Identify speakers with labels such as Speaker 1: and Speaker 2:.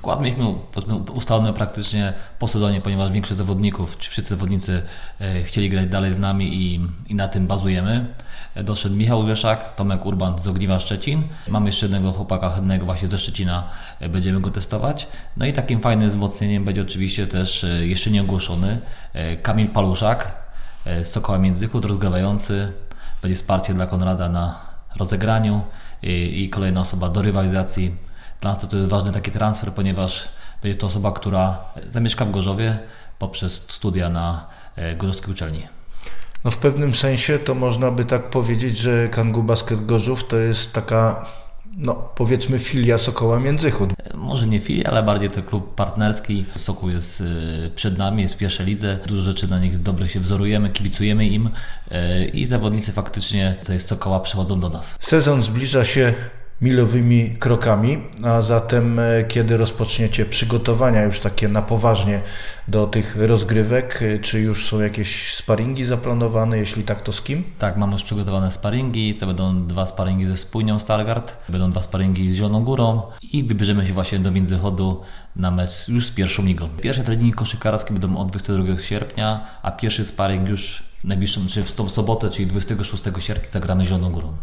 Speaker 1: Skład mieliśmy ustalony praktycznie po sezonie, ponieważ większość zawodników, czy wszyscy zawodnicy e, chcieli grać dalej z nami i, i na tym bazujemy. E, doszedł Michał Wieszak, Tomek Urban z Ogniwa Szczecin. Mamy jeszcze jednego chłopaka chętnego właśnie ze Szczecina, e, będziemy go testować. No i takim fajnym wzmocnieniem będzie oczywiście też jeszcze nieogłoszony Kamil Paluszak z Sokoła Międzychód, rozgrywający. Będzie wsparcie dla Konrada na rozegraniu i, i kolejna osoba do rywalizacji dla nas to, to jest ważny taki transfer, ponieważ będzie to osoba, która zamieszka w Gorzowie poprzez studia na e, Gorzowskiej Uczelni.
Speaker 2: No w pewnym sensie to można by tak powiedzieć, że Kangu Basket Gorzów to jest taka no, powiedzmy filia Sokoła Międzychód.
Speaker 1: E, może nie filia, ale bardziej to klub partnerski. Sokół jest e, przed nami, jest w pierwszej lidze. Dużo rzeczy na nich dobrych się wzorujemy, kibicujemy im i zawodnicy faktycznie to jest Sokoła przychodzą do nas.
Speaker 2: Sezon zbliża się milowymi krokami, a zatem e, kiedy rozpoczniecie przygotowania już takie na poważnie do tych rozgrywek, e, czy już są jakieś sparingi zaplanowane, jeśli tak to z kim?
Speaker 1: Tak, mamy już przygotowane sparingi, to będą dwa sparingi ze Spójnią Stargard, będą dwa sparingi z Zieloną Górą i wybierzemy się właśnie do Międzychodu na mecz już z pierwszą ligą. Pierwsze treningi koszykarskie będą od 22 sierpnia, a pierwszy sparing już w najbliższą, czy w sobotę, czyli 26 sierpnia zagramy Zieloną Górą.